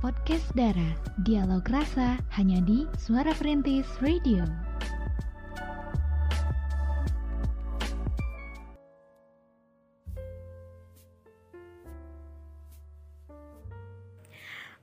Podcast Dara, Dialog Rasa hanya di Suara Perintis Radio.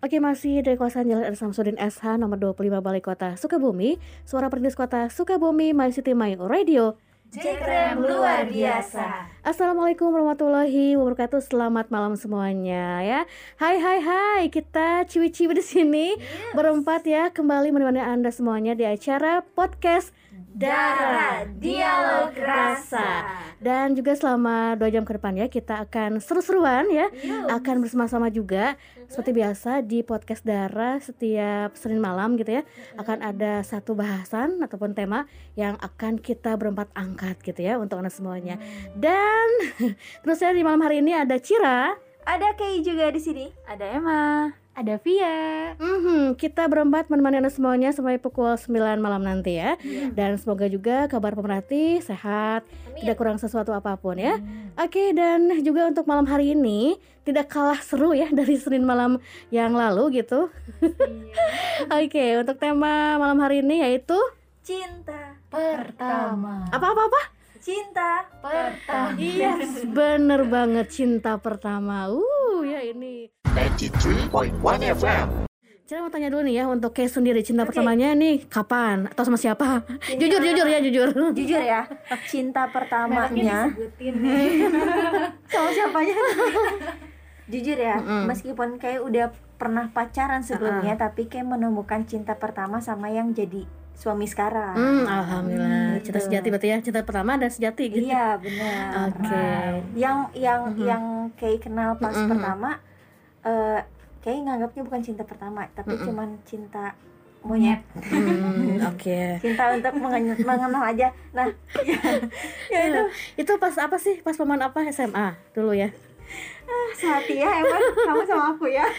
Oke masih dari kawasan Jalan R. Samsudin SH nomor 25 Balai Kota Sukabumi Suara Perintis Kota Sukabumi My City My Radio Jekrem luar biasa. Assalamualaikum warahmatullahi wabarakatuh. Selamat malam semuanya ya. Hai hai hai. Kita ciwi-ciwi di sini. Berempat ya. Kembali menemani anda semuanya Di acara podcast Dara Dialog Rasa. Dan juga selama dua jam ke depan ya Kita akan seru-seruan ya. Akan bersama-sama juga. Seperti biasa di podcast Dara Setiap Senin malam gitu ya Akan ada satu bahasan Ataupun tema Yang akan kita berempat angkat gitu ya Untuk anda semuanya. Dan terus saya di malam hari ini ada Cira. Ada Kei juga di sini. Ada Emma, ada Via. Mhm, Kita berempat menemani anda semuanya Sampai pukul 9 malam nanti ya. Dan semoga juga kabar pemerhati sehat Tidak kurang sesuatu apa pun ya. Oke dan juga untuk malam hari ini Tidak kalah seru ya dari Senin malam yang lalu gitu. Oke untuk tema malam hari ini yaitu Cinta Pertama. Apa-apa-apa? Cinta Pertama. Yes, bener banget cinta pertama. Uh ya ini 93.1 FM. Mau tanya dulu nih ya untuk Kay sendiri cinta pertamanya nih kapan atau sama siapa? Jujur jujur ya jujur. Jujur ya Cinta pertamanya Sama siapanya Jujur ya Meskipun kayak udah pernah pacaran sebelumnya Tapi kayak menemukan cinta pertama sama yang jadi suami sekarang Hmm, alhamdulillah. Cinta Gitu. sejati berarti ya. Cinta pertama dan sejati gitu. Iya benar. Oke. Yang yang Mhm. yang kayak kenal pas Mhm. pertama, eh kayak nganggapnya bukan cinta pertama, tapi Mhm. cuman cinta monyet. Hmm, oke. Cinta untuk mengen- mengenal aja. Nah, ya, ya itu Itu pas apa sih? Pas paman apa SMA dulu ya? Sehati ya emang kamu sama aku ya.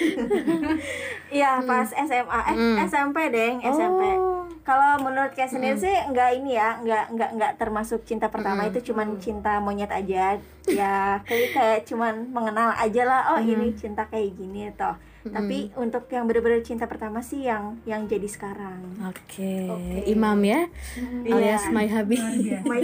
Iya pas SMA, eh Hmm. SMP deng SMP. Oh. Kalau menurut kayak sendiri sih nggak ini ya, nggak nggak nggak termasuk cinta pertama Mm. itu cuman cinta monyet aja. Ya kayak kayak cuman mengenal aja lah. Oh ini cinta kayak gini toh. Tapi untuk yang bener-bener cinta pertama sih yang yang jadi sekarang. Oke. Imam ya. Alias My Habi. My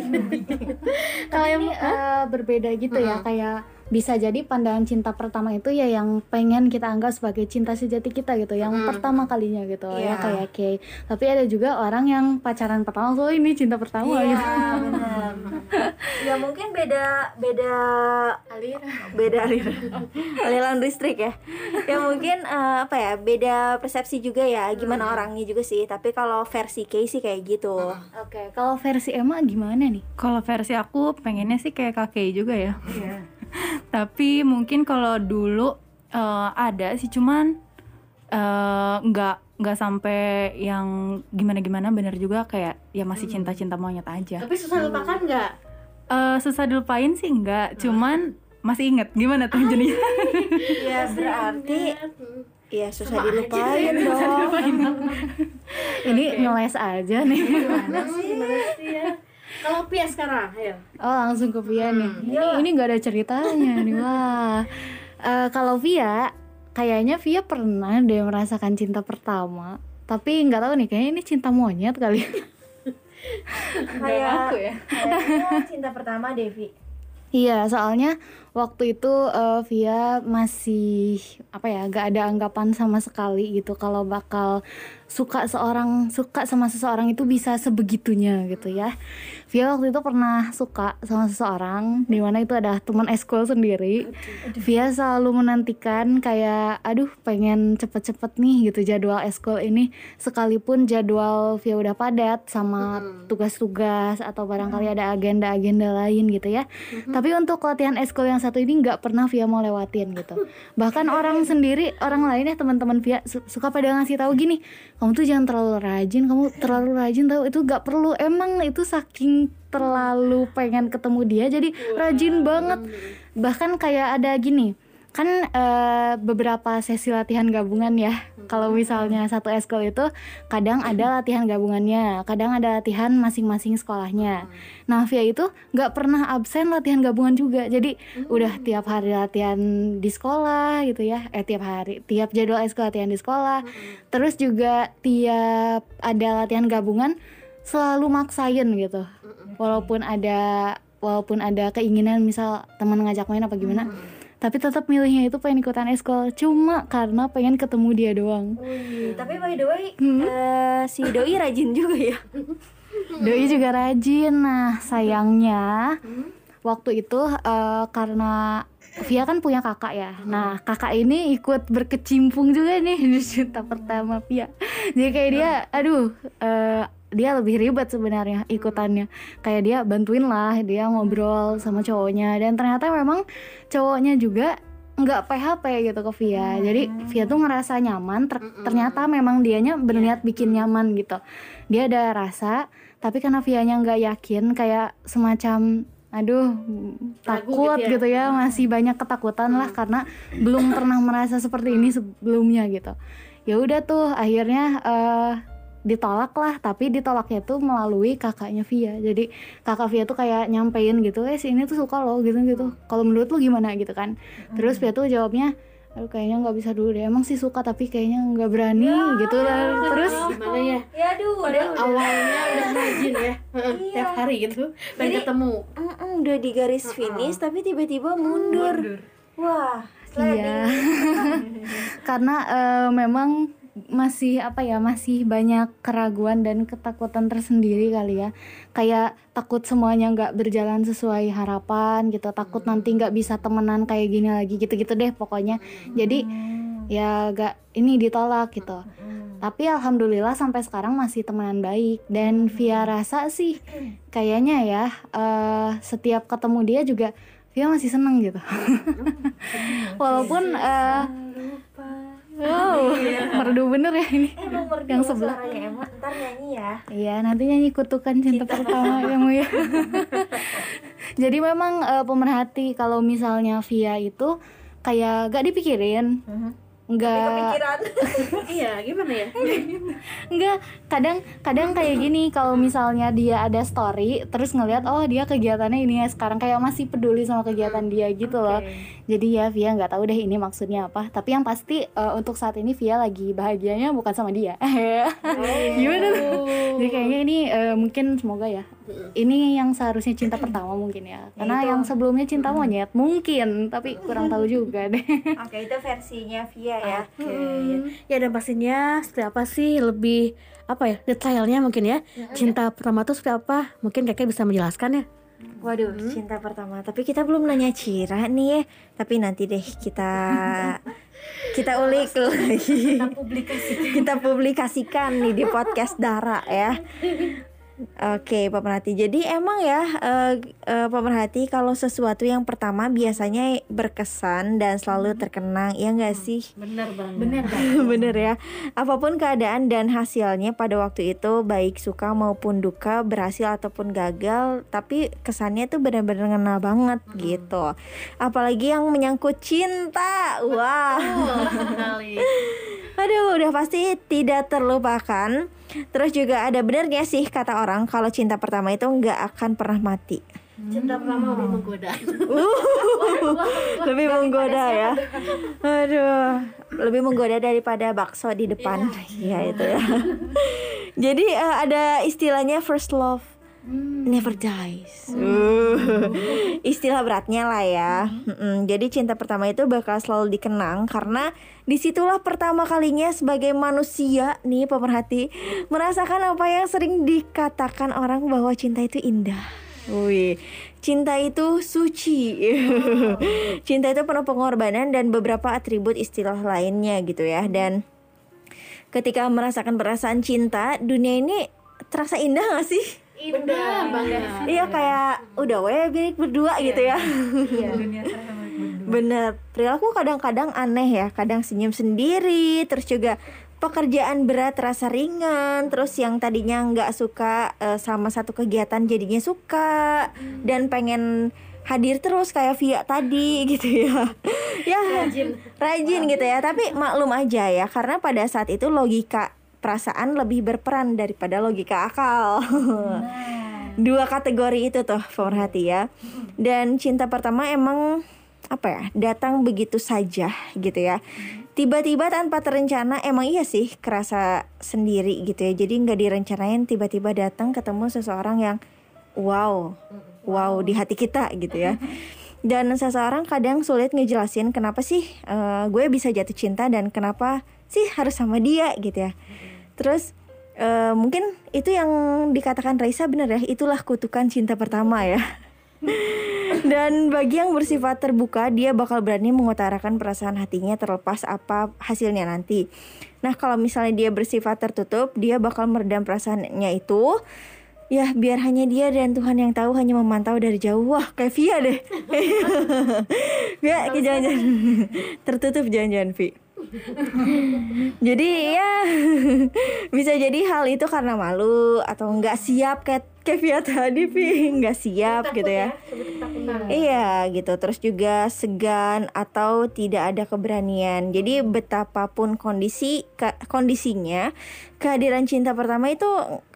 Kalau yang Ini eh, berbeda gitu ya, kayak bisa jadi pandangan cinta pertama itu ya yang pengen kita anggap sebagai cinta sejati kita gitu, yang pertama kalinya gitu Iya. ya kayak Kay. Tapi ada juga orang yang pacaran pertama, so ini cinta pertama Iya gitu. benar. ya mungkin beda beda Aliran. beda aliran aliran listrik ya ya mungkin eh, apa ya beda persepsi juga ya gimana orangnya juga sih tapi kalau versi Kay sih kayak gitu Oke, kalau versi Emma gimana nih? Kalau versi aku pengennya sih kayak kakek juga ya. Tapi mungkin kalau dulu eh, ada sih cuman eh, nggak nggak sampai yang gimana-gimana bener juga kayak ya masih cinta-cinta monyet aja. Tapi susah lupakan nggak? Eh, susah dilupain sih nggak, cuman masih inget gimana tuh jadinya. ya berarti ya susah dilupain dong. Ini ngeles aja nih. Kalau Pia sekarang, ayo. Oh langsung ke Via nih. Ini ini nggak ada ceritanya nih wah. Eh, kalau Via, kayaknya Via pernah deh merasakan cinta pertama. Tapi nggak tahu nih, kayaknya ini cinta monyet kali. kayak aku ya. kayaknya cinta pertama Devi Iya, soalnya waktu itu eh, Via masih apa ya, gak ada anggapan sama sekali gitu kalau bakal suka seorang suka sama seseorang itu bisa sebegitunya gitu ya. Via waktu itu pernah suka sama seseorang di mana itu ada teman eskul sendiri. Via selalu menantikan kayak aduh pengen cepet-cepet nih gitu jadwal eskul ini sekalipun jadwal Via udah padat sama tugas-tugas atau barangkali ada agenda-agenda lain gitu ya. Tapi untuk latihan eskul yang satu ini nggak pernah Via mau lewatin gitu. Bahkan orang sendiri, orang lain ya teman-teman Via su- suka pada ngasih tahu gini, kamu tuh jangan terlalu rajin, kamu terlalu rajin tahu itu nggak perlu. Emang itu saking terlalu pengen ketemu dia jadi rajin banget. Bahkan kayak ada gini, kan eh, beberapa sesi latihan gabungan ya. Kalau misalnya satu eskul itu kadang ada latihan gabungannya, kadang ada latihan masing-masing sekolahnya. Nah Via itu nggak pernah absen latihan gabungan juga. Jadi udah tiap hari latihan di sekolah gitu ya. Eh tiap hari, tiap jadwal eskul latihan di sekolah. Terus juga tiap ada latihan gabungan selalu maksain gitu. Walaupun ada walaupun ada keinginan misal teman ngajak main apa gimana. Tapi tetap milihnya itu pengen ikutan eskul cuma karena pengen ketemu dia doang. Wih, tapi by the way, eh, si doi rajin juga ya. Doi juga rajin. Nah, sayangnya waktu itu eh, karena Via kan punya kakak ya. Nah, kakak ini ikut berkecimpung juga nih di cinta pertama Via. Jadi kayak dia, aduh, eh, dia lebih ribet sebenarnya ikutannya. Kayak dia bantuin lah, dia ngobrol sama cowoknya dan ternyata memang cowoknya juga nggak PHP gitu ke Via. Jadi Via tuh ngerasa nyaman. ter- ternyata memang dianya berniat bikin nyaman gitu. Dia ada rasa, tapi karena Vianya nggak yakin, kayak semacam aduh takut gitu gitu ya. masih banyak ketakutan lah karena belum pernah merasa seperti ini sebelumnya gitu. Ya udah tuh akhirnya eh, ditolak lah tapi ditolaknya tuh melalui kakaknya Via. Jadi kakak Via tuh kayak nyampein gitu eh si ini tuh suka lo gitu gitu kalau menurut lu gimana? gitu kan. Terus Via tuh jawabnya aduh kayaknya nggak bisa dulu deh. Emang sih suka tapi kayaknya nggak berani gitu lah. terus? Gimana ya? Ya aduh, udah Awalnya udah rajin ya, tiap hari gitu, Jadi- ketemu. Mm-mm, udah di garis finish tapi tiba-tiba mundur. Wah, iya. karena eh, memang masih apa ya masih banyak keraguan dan ketakutan tersendiri kali ya. Kayak takut semuanya nggak berjalan sesuai harapan gitu takut nanti nggak bisa temenan kayak gini lagi gitu-gitu deh pokoknya. Jadi ya gak ini ditolak gitu. Tapi alhamdulillah sampai sekarang masih temenan baik. Dan via rasa sih kayaknya ya eh, setiap ketemu dia juga Via masih seneng gitu. Walaupun eh wow. Merdu bener ya ini. Emang merdu Yang sebelah. suaranya emang ntar nyanyi ya. Iya nanti nyanyi kutukan cinta, pertama ya Mu ya. Jadi memang eh, pemerhati kalau misalnya Via itu kayak gak dipikirin, nggak Kepikiran. Iya, gimana ya? nggak kadang kadang kayak gini kalau misalnya dia ada story terus ngelihat oh dia kegiatannya ini ya sekarang kayak masih peduli sama kegiatan dia gitu loh. Jadi ya Via nggak tahu deh ini maksudnya apa. Tapi yang pasti eh, untuk saat ini Via lagi bahagianya bukan sama dia. Gimana tuh? Jadi kayaknya ini eh, mungkin semoga ya. Ini yang seharusnya cinta pertama mungkin ya. Karena yang sebelumnya cinta monyet mungkin, tapi kurang tahu juga deh. Oke, itu versinya Via ya. Ya dan pastinya seperti apa sih lebih apa ya detailnya mungkin ya cinta pertama tuh seperti apa mungkin kakek bisa menjelaskan ya Waduh, cinta pertama. Tapi kita belum nanya Cira nih ya. Tapi nanti deh kita kita ulik lagi. Kita publikasikan. kita publikasikan nih di podcast Dara ya. Oke, pemerhati. Jadi emang ya, eh, eh, pemerhati kalau sesuatu yang pertama biasanya berkesan dan selalu terkenang, ya nggak sih? benar banget Bener Bener ya. Apa pun keadaan dan hasilnya pada waktu itu baik suka maupun duka, berhasil ataupun gagal, tapi kesannya tuh benar-benar ngena banget gitu. Apalagi yang menyangkut cinta. Wah. Aduh, udah pasti tidak terlupakan. Terus juga ada benernya sih kata orang kalau cinta pertama itu nggak akan pernah mati. cinta pertama lebih menggoda lebih menggoda ya. Aduh, lebih menggoda daripada bakso di depan. Iya itu ya. Jadi eh, ada istilahnya first love never dies. Uh, istilah beratnya lah ya. Mm-mm. Jadi cinta pertama itu bakal selalu dikenang karena di situlah pertama kalinya sebagai manusia nih pemerhati merasakan apa yang sering dikatakan orang bahwa cinta itu indah. Wih, cinta itu suci. cinta itu penuh pengorbanan dan beberapa atribut istilah lainnya gitu ya. Dan ketika merasakan perasaan cinta, dunia ini terasa indah gak sih? Indah banget Iya kayak udah weh milik berdua gitu ya. Bener. Perilaku kadang-kadang aneh ya. Kadang senyum sendiri. Terus juga pekerjaan berat terasa ringan. Terus yang tadinya nggak suka eh, sama satu kegiatan jadinya suka. Dan pengen hadir terus kayak Via tadi gitu ya ya rajin rajin gitu ya tapi maklum aja ya karena pada saat itu logika perasaan lebih berperan daripada logika akal. Dua kategori itu tuh pemerhati ya. Dan cinta pertama emang apa ya datang begitu saja gitu ya. Tiba-tiba tanpa terencana emang iya sih kerasa sendiri gitu ya. Jadi nggak direncanain tiba-tiba datang ketemu seseorang yang wow wow di hati kita gitu ya. Dan seseorang kadang sulit ngejelasin kenapa sih uh, gue bisa jatuh cinta dan kenapa sih harus sama dia gitu ya terus uh, mungkin itu yang dikatakan Raisa bener ya itulah kutukan cinta pertama ya. Dan bagi yang bersifat terbuka dia bakal berani mengutarakan perasaan hatinya terlepas apa hasilnya nanti. Nah kalau misalnya dia bersifat tertutup dia bakal meredam perasaannya itu. Ya biar hanya dia dan Tuhan yang tahu hanya memantau dari jauh. Wah kayak Via deh. Via jangan-jangan. Tertutup jangan-jangan Vi jadi ya bisa jadi hal itu karena malu atau nggak siap kayak Kevia tadi Vi nggak siap gitu ya, ya iya gitu. Terus juga segan atau tidak ada keberanian. Jadi betapapun kondisi kondisinya kehadiran cinta pertama itu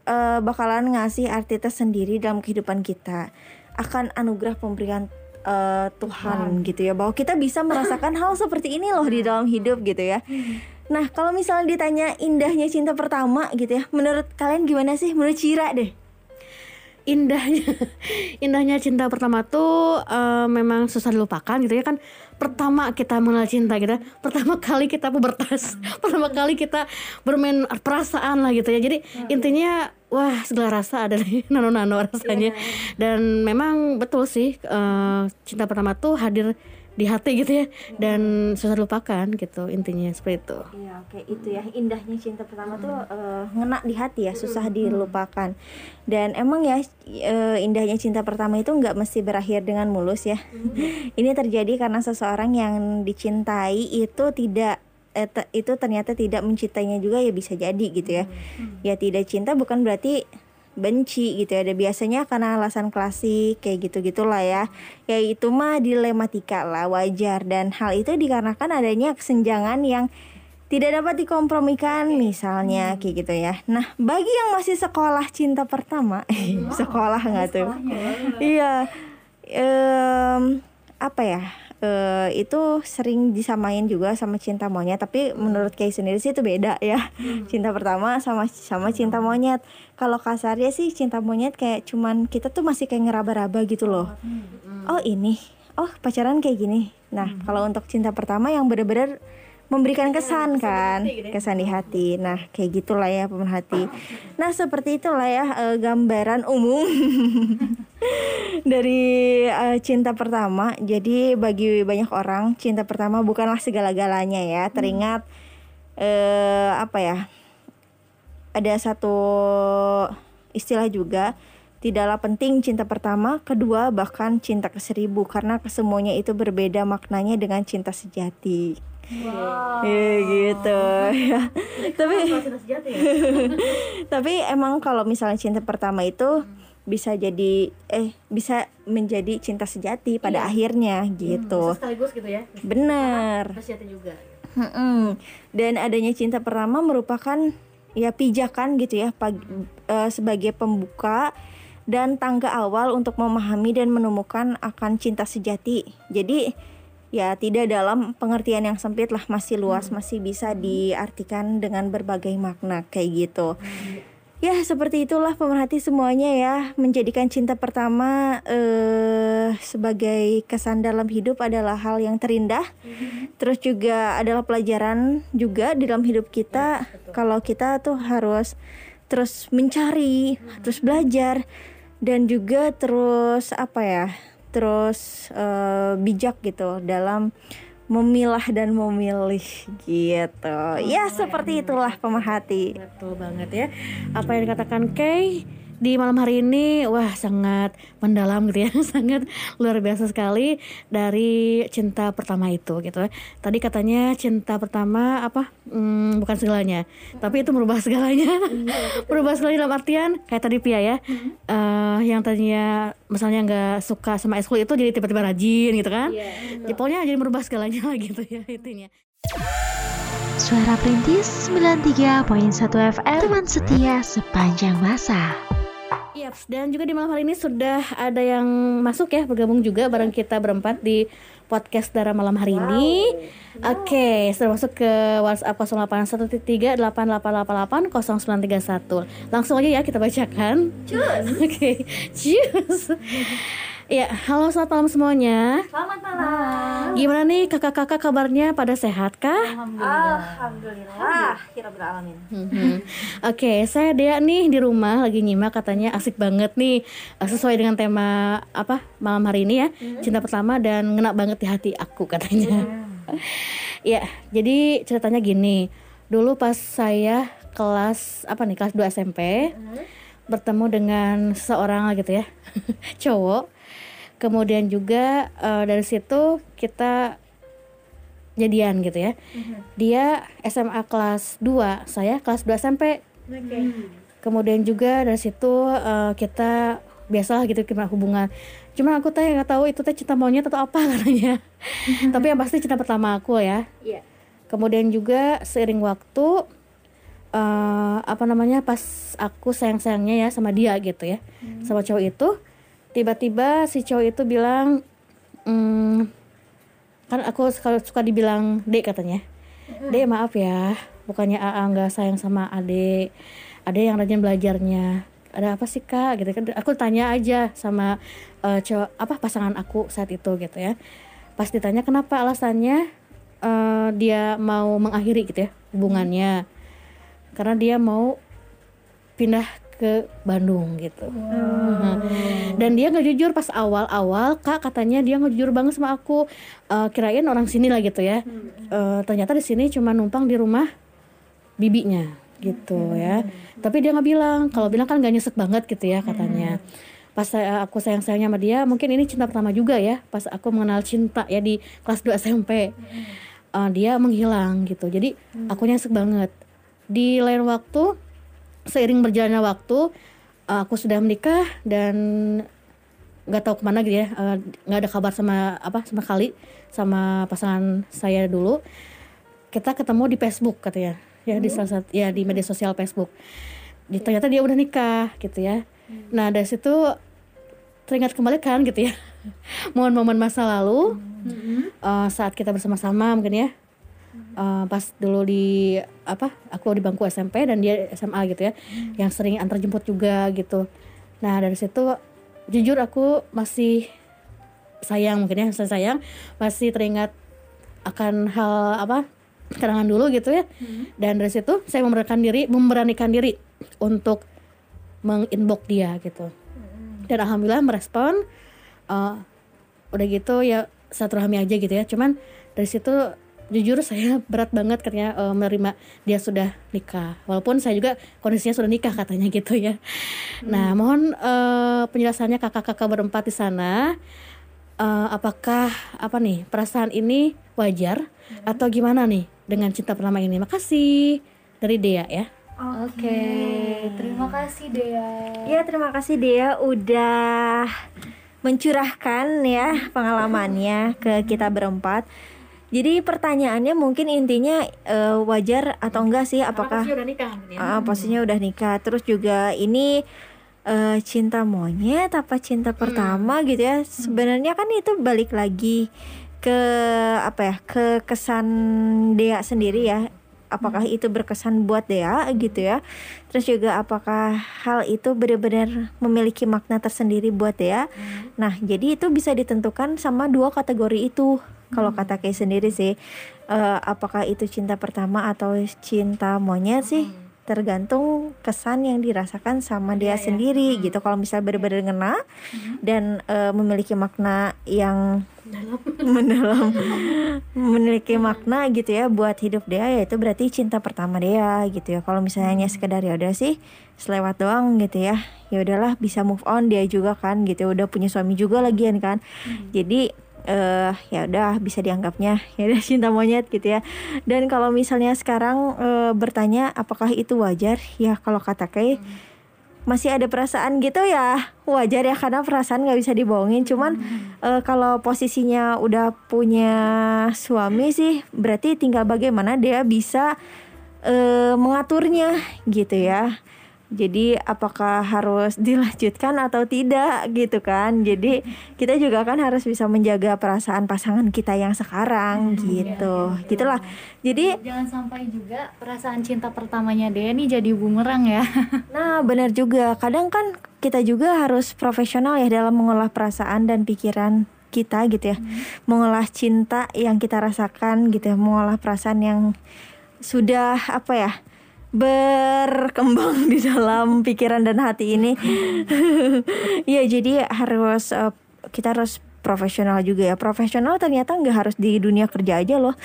uh, bakalan ngasih arti tersendiri dalam kehidupan kita. Akan anugerah pemberian uh, Tuhan gitu ya bahwa kita bisa merasakan hal seperti ini loh di dalam hidup gitu ya. Nah kalau misalnya ditanya indahnya cinta pertama gitu ya, menurut kalian gimana sih? Menurut Cira deh. Indahnya, indahnya cinta pertama tuh uh, memang susah dilupakan gitu ya kan. Pertama kita mengenal cinta gitu, pertama kali kita pubertas, pertama kali kita bermain perasaan lah gitu ya. Jadi intinya wah segala rasa ada nih nano-nano rasanya yeah. dan memang betul sih uh, cinta pertama tuh hadir di hati gitu ya dan susah lupakan gitu intinya seperti itu. Iya oke okay. itu ya indahnya cinta pertama hmm. tuh uh, ngena di hati ya susah hmm. dilupakan dan emang ya uh, indahnya cinta pertama itu nggak mesti berakhir dengan mulus ya. Hmm. Ini terjadi karena seseorang yang dicintai itu tidak eh, itu ternyata tidak mencintainya juga ya bisa jadi gitu ya hmm. ya tidak cinta bukan berarti benci gitu ya. Ada biasanya karena alasan klasik kayak gitu gitulah ya. Ya itu mah dilematika lah wajar. Dan hal itu dikarenakan adanya kesenjangan yang tidak dapat dikompromikan misalnya hmm. kayak gitu ya. Nah bagi yang masih sekolah cinta pertama wow. sekolah nggak tuh? iya um, apa ya uh, itu sering disamain juga sama cinta monyet tapi menurut Kay sendiri sih itu beda ya hmm. cinta pertama sama sama cinta monyet kalau kasarnya sih cinta monyet kayak cuman kita tuh masih kayak ngeraba-raba gitu loh hmm. oh ini oh pacaran kayak gini nah hmm. kalau untuk cinta pertama yang bener-bener memberikan kesan kan gitu ya. kesan di hati nah kayak gitulah ya pemerhati nah seperti itulah ya uh, gambaran umum dari uh, cinta pertama jadi bagi banyak orang cinta pertama bukanlah segala-galanya ya hmm. teringat uh, apa ya ada satu istilah juga tidaklah penting cinta pertama, kedua bahkan cinta ke seribu karena kesemuanya itu berbeda maknanya dengan cinta sejati. Wow. Ya, gitu ya. tapi ya? tapi emang kalau misalnya cinta pertama itu hmm. bisa jadi eh bisa menjadi cinta sejati pada iya. akhirnya gitu. Hmm, sekaligus gitu ya. Benar. juga. Hmm, dan adanya cinta pertama merupakan ya pijakan gitu ya pagi, uh, sebagai pembuka dan tangga awal untuk memahami dan menemukan akan cinta sejati. Jadi ya tidak dalam pengertian yang sempit lah masih luas hmm. masih bisa diartikan dengan berbagai makna kayak gitu ya seperti itulah pemerhati semuanya ya menjadikan cinta pertama eh, sebagai kesan dalam hidup adalah hal yang terindah hmm. terus juga adalah pelajaran juga di dalam hidup kita ya, kalau kita tuh harus terus mencari hmm. terus belajar dan juga terus apa ya terus uh, bijak gitu dalam memilah dan memilih gitu. Oh, ya seperti itulah pemerhati. Betul banget ya. Apa yang dikatakan Kay di malam hari ini wah sangat mendalam gitu ya, sangat luar biasa sekali dari cinta pertama itu gitu. Tadi katanya cinta pertama apa? Hmm, bukan segalanya, tapi itu merubah segalanya. merubah segalanya dalam artian kayak tadi Pia ya, eh, yang tadinya misalnya nggak suka sama ekskul itu jadi tiba-tiba rajin gitu kan? Ya, pokoknya jadi merubah segalanya lah gitu ya intinya. Suara Perintis 93.1 FM Teman setia sepanjang masa Yaps, dan juga di malam hari ini sudah ada yang masuk ya bergabung juga bareng kita berempat di podcast Dara malam hari ini. Oke, sudah masuk ke WhatsApp 081388880931. Langsung aja ya kita bacakan. Cus. Oke, cus. Ya, halo selamat malam semuanya. Selamat malam. Gimana nih kakak-kakak kabarnya pada sehat kah? Alhamdulillah. Kira beralamin. Mhm. Oke, saya Dea nih di rumah lagi nyimak katanya asik banget nih eh, sesuai dengan tema apa malam hari ini ya cinta pertama dan ngena banget di hati aku katanya. ya, jadi ceritanya gini. Dulu pas saya kelas apa nih kelas 2 SMP bertemu dengan seorang gitu ya cowok. Kemudian juga eh, dari situ kita jadian gitu ya. Dia SMA kelas 2, saya kelas 2 SMP. Kemudian juga dari situ eh, kita biasalah gitu gimana hubungan. Cuma aku teh nggak tahu itu teh cinta monyet atau apa katanya. Tapi yang pasti cinta pertama aku ya. Kemudian juga seiring waktu eh, apa namanya pas aku sayang-sayangnya ya sama dia gitu ya. Sama cowok itu tiba-tiba si cowok itu bilang "Hmm, kan aku kalau suka dibilang dek katanya. Dek maaf ya bukannya AA nggak sayang sama adek adek yang rajin belajarnya. Ada apa sih kak? Gitu kan. Aku tanya aja sama eh, cowok apa pasangan aku saat itu gitu ya. Pas ditanya kenapa? Alasannya eh, dia mau mengakhiri gitu ya hubungannya. Karena dia mau pindah ke Bandung gitu. Nah, dan dia nggak jujur pas awal-awal kak katanya dia nggak jujur banget sama aku. Eh, kirain orang sini lah gitu ya. Eh, ternyata di sini cuma numpang di rumah bibinya gitu ya. Tapi dia nggak bilang. Kalau bilang kan nggak nyesek banget gitu ya katanya. Pas saya, aku sayang sayangnya sama dia mungkin ini cinta pertama juga ya pas aku mengenal cinta ya di kelas 2 SMP Eh, dia menghilang gitu. Jadi aku nyesek banget. Di lain waktu seiring berjalannya waktu eh, aku sudah menikah dan nggak tahu ke mana gitu ya eh, nggak ada kabar sama apa sama kali sama pasangan saya dulu. Kita ketemu di Facebook katanya ya di salah satu ya di media sosial Facebook. Di, ternyata dia udah nikah gitu ya. Nah dari situ teringat kembali kan gitu ya momen-momen masa lalu. Eh, saat kita bersama-sama mungkin ya Eh, pas dulu di apa aku di bangku SMP dan dia SMA gitu ya yang sering antar jemput juga gitu. Nah dari situ jujur aku masih sayang mungkin ya saya sayang masih teringat akan hal apa kenangan dulu gitu ya. Dan dari situ saya memberanikan diri memberanikan diri untuk menginbox dia gitu. Dan alhamdulillah merespon eh, udah gitu ya satu rahmi aja gitu ya. Cuman dari situ jujur saya berat banget katanya eh, menerima dia sudah nikah. Walaupun saya juga kondisinya sudah nikah katanya gitu ya. Nah mohon eh, penjelasannya kakak-kakak berempat di sana. Eh, apakah apa nih perasaan ini wajar atau gimana nih dengan cinta pertama ini? Makasih dari Dea ya. Oke, terima kasih Dea. Ya terima kasih Dea udah mencurahkan ya pengalamannya ke kita berempat. Jadi pertanyaannya mungkin intinya eh, wajar atau enggak sih apakah udah nikah Ah, posisinya udah nikah. Terus juga ini eh, cinta monyet apa cinta pertama gitu ya. Sebenarnya kan itu balik lagi ke apa ya? ke kesan Dea sendiri ya. Apakah itu berkesan buat Dea gitu ya. Terus juga apakah hal itu benar-benar memiliki makna tersendiri buat Dea. Nah, jadi itu bisa ditentukan sama dua kategori itu. Kalau kata Kay sendiri sih, eh, apakah itu cinta pertama atau cinta monyet sih? Tergantung kesan yang dirasakan sama dia sendiri gitu. Kalau misalnya benar-benar ngena dan eh, memiliki makna yang mendalam, memiliki makna gitu ya buat hidup dia ya itu berarti cinta pertama dia gitu ya. Kalau misalnya hanya sekedar ya udah sih selewat doang gitu ya, ya udahlah bisa move on dia juga kan gitu udah punya suami juga lagian kan. Jadi eh ya udah bisa dianggapnya. Ya udah cinta monyet gitu ya. Dan kalau misalnya sekarang eh, bertanya apakah itu wajar? Ya kalau kata Kay masih ada perasaan gitu ya. Wajar ya karena perasaan nggak bisa dibohongin. Cuman eh, kalau posisinya udah punya suami sih berarti tinggal bagaimana dia bisa eh, mengaturnya gitu ya jadi apakah harus dilanjutkan atau tidak gitu kan jadi kita juga kan harus bisa menjaga perasaan pasangan kita yang sekarang gitu gitulah jadi Jangan sampai juga perasaan cinta pertamanya dia nih jadi bumerang ya. Nah, benar juga. Kadang kan kita juga harus profesional ya dalam mengolah perasaan dan pikiran kita gitu ya. Mengolah cinta yang kita rasakan gitu ya, mengolah perasaan yang sudah apa ya? Berkembang di dalam pikiran dan hati ini. Iya, jadi harus eh, kita harus profesional juga ya. Profesional ternyata nggak harus di dunia kerja aja loh.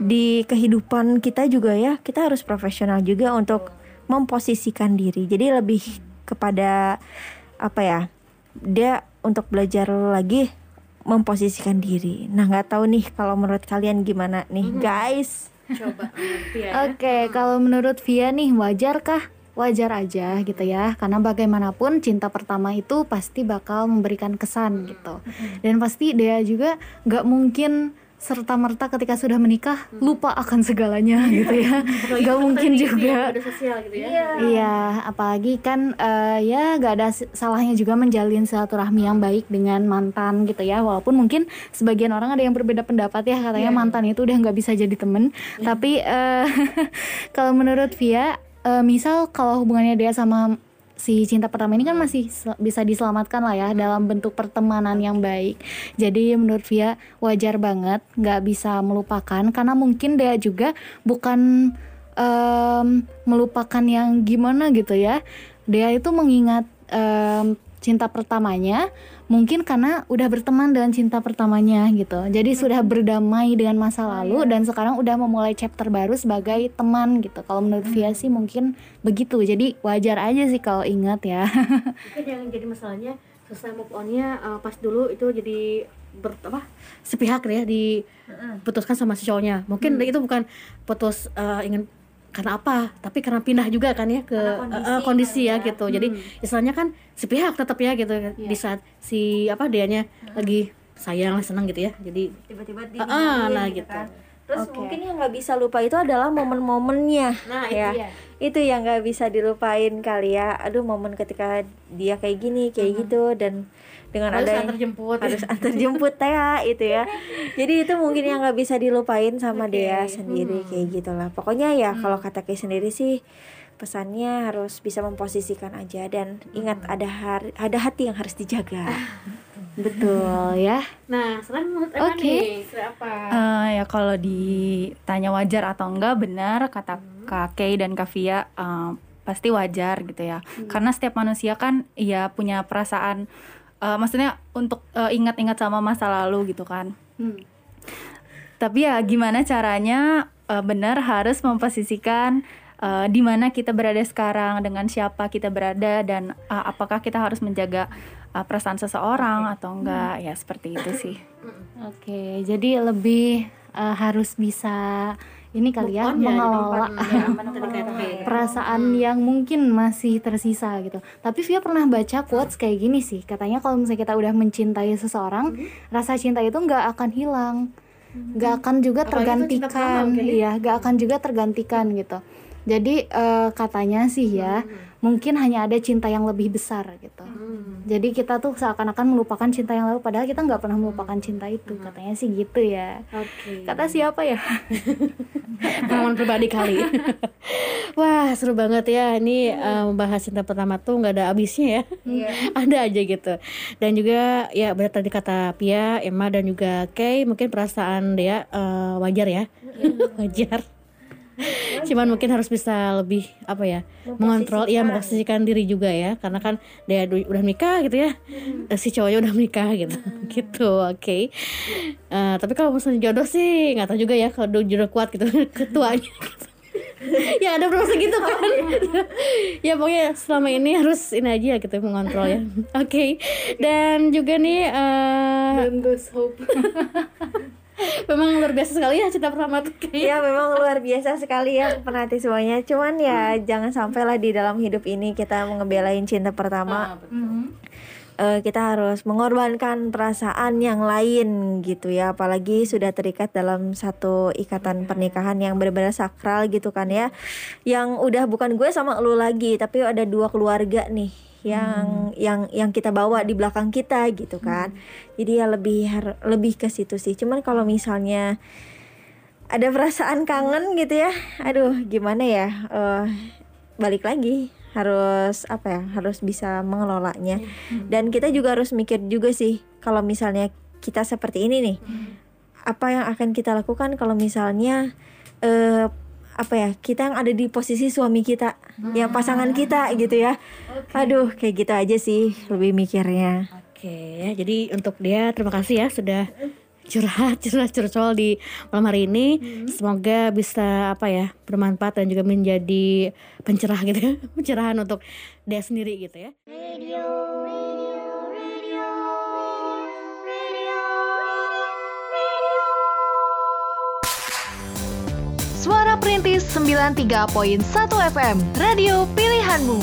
Di kehidupan kita juga ya, kita harus profesional juga untuk memposisikan diri. Jadi lebih kepada apa ya? Dia untuk belajar lagi memposisikan diri. Nah, nggak tahu nih kalau menurut kalian gimana nih, guys? Coba ya. Oke, kalau menurut Via nih wajarkah? Wajar aja gitu ya, karena bagaimanapun cinta pertama itu pasti bakal memberikan kesan gitu, dan pasti dia juga nggak mungkin serta merta ketika sudah menikah lupa akan segalanya gitu ya, nggak mungkin juga. Media sosial gitu ya Iya, apalagi kan eh, ya gak ada salahnya juga menjalin silaturahmi yang baik dengan mantan gitu ya. Walaupun mungkin sebagian orang ada yang berbeda pendapat ya katanya mantan itu udah nggak bisa jadi temen. Tapi eh, kalau menurut Via, eh, misal kalau hubungannya dia sama si cinta pertama ini kan masih bisa diselamatkan lah ya dalam bentuk pertemanan yang baik. Jadi menurut Via wajar banget nggak bisa melupakan karena mungkin dia juga bukan em, melupakan yang gimana gitu ya. Dia itu mengingat em, cinta pertamanya mungkin karena udah berteman dengan cinta pertamanya gitu. Jadi sudah berdamai dengan masa lalu dan sekarang udah memulai chapter baru sebagai teman gitu. Kalau menurut Via sih mungkin begitu. Jadi wajar aja sih kalau ingat ya. mungkin yang jadi masalahnya susah move onnya uh, pas dulu itu jadi ber, apa sepihak ya diputuskan sama si cowoknya mungkin itu bukan putus uh, ingin karena apa tapi karena pindah juga kan ya ke uh, uh, kondisi, ya gitu jadi istilahnya kan sepihak tetap ya gitu di saat si apa dianya lagi sayang senang gitu ya jadi Tiba-tiba Ah, ah, nah gitu. kan. Terus mungkin yang nggak bisa lupa itu adalah momen-momennya. Nah, ya. itu ya. Itu yang nggak bisa dilupain kali ya. Aduh, momen ketika dia kayak gini, kayak gitu dan dengan harus ada antar jemput harus antar jemput ya itu ya. Jadi itu mungkin yang nggak bisa dilupain sama dia sendiri kayak gitulah. Pokoknya ya kalau kata Kay sendiri sih pesannya harus bisa memposisikan aja dan ingat ada har- ada hati yang harus dijaga. Betul ya. nah selain menurut Emma nih selain apa? Eh, ya kalau ditanya wajar atau enggak benar kata Kak Kay dan Kak Via eh, pasti wajar gitu ya. Karena setiap manusia kan ya punya perasaan eh, maksudnya untuk eh, ingat-ingat sama masa lalu gitu kan. Hmm. tapi ya gimana caranya eh, benar harus memposisikan eh, di mana kita berada sekarang dengan siapa kita berada dan eh, apakah kita harus menjaga eh, perasaan seseorang atau enggak. Ya seperti itu sih. Oke, jadi lebih eh, harus bisa ini kali ya mengelola empat, ya, perasaan yang mungkin masih tersisa gitu. Tapi Via pernah baca quotes kayak gini sih, katanya kalau misalnya kita udah mencintai seseorang, rasa cinta itu nggak akan hilang, nggak akan juga Apalagi tergantikan, ya. iya, nggak akan juga tergantikan gitu. Jadi eh, katanya sih ya, mungkin hanya ada cinta yang lebih besar gitu. Jadi kita tuh seakan-akan melupakan cinta yang lalu, padahal kita nggak pernah melupakan cinta itu. Katanya sih gitu ya. Oke. Kata siapa ya? pengalaman pribadi kali. Wah seru banget ya ini eh, membahas cinta pertama tuh nggak ada habisnya ya. ada aja gitu. Dan juga ya benar tadi kata Pia, Emma dan juga Kay mungkin perasaan dia eh, wajar ya, wajar. Cuman mungkin harus bisa lebih apa ya mengontrol, ya memposisikan diri juga ya, karena kan dia udah menikah gitu ya, Eh, si cowoknya udah menikah gitu, gitu, oke. Eh, tapi kalau misalnya jodoh sih nggak tahu juga ya kalau jodoh kuat gitu ketuanya. gitu. ya ada proses gitu kan. Ya pokoknya selama ini harus ini aja gitu mengontrol ya. Oke. Dan juga nih uh, Don't lose hope. Memang luar biasa sekali ya cinta pertama tuh. Kayak Iya memang luar biasa sekali ya penanti semuanya. Cuman ya jangan sampai lah di dalam hidup ini kita ngebelain cinta pertama. Eh, Kita harus mengorbankan perasaan yang lain gitu ya. Apalagi sudah terikat dalam satu ikatan pernikahan yang benar-benar sakral gitu kan ya. Yang udah bukan gue sama lu lagi Tapi ada dua keluarga nih yang yang yang kita bawa di belakang kita gitu kan. Jadi ya lebih lebih ke situ sih. Cuman kalau misalnya ada perasaan kangen gitu ya aduh gimana ya eh balik lagi harus apa ya harus bisa mengelolanya. Dan kita juga harus mikir juga sih kalau misalnya kita seperti ini nih apa yang akan kita lakukan kalau misalnya eh apa ya kita yang ada di posisi suami kita yang pasangan kita gitu ya. Aduh kayak gitu aja sih lebih mikirnya. Oke ya, jadi untuk dia terima kasih ya sudah curhat curhat curcol di malam hari ini. Semoga bisa apa ya bermanfaat dan juga menjadi pencerah gitu ya, pencerahan untuk dia sendiri gitu ya. Suara Perintis 93.1 FM, radio pilihanmu.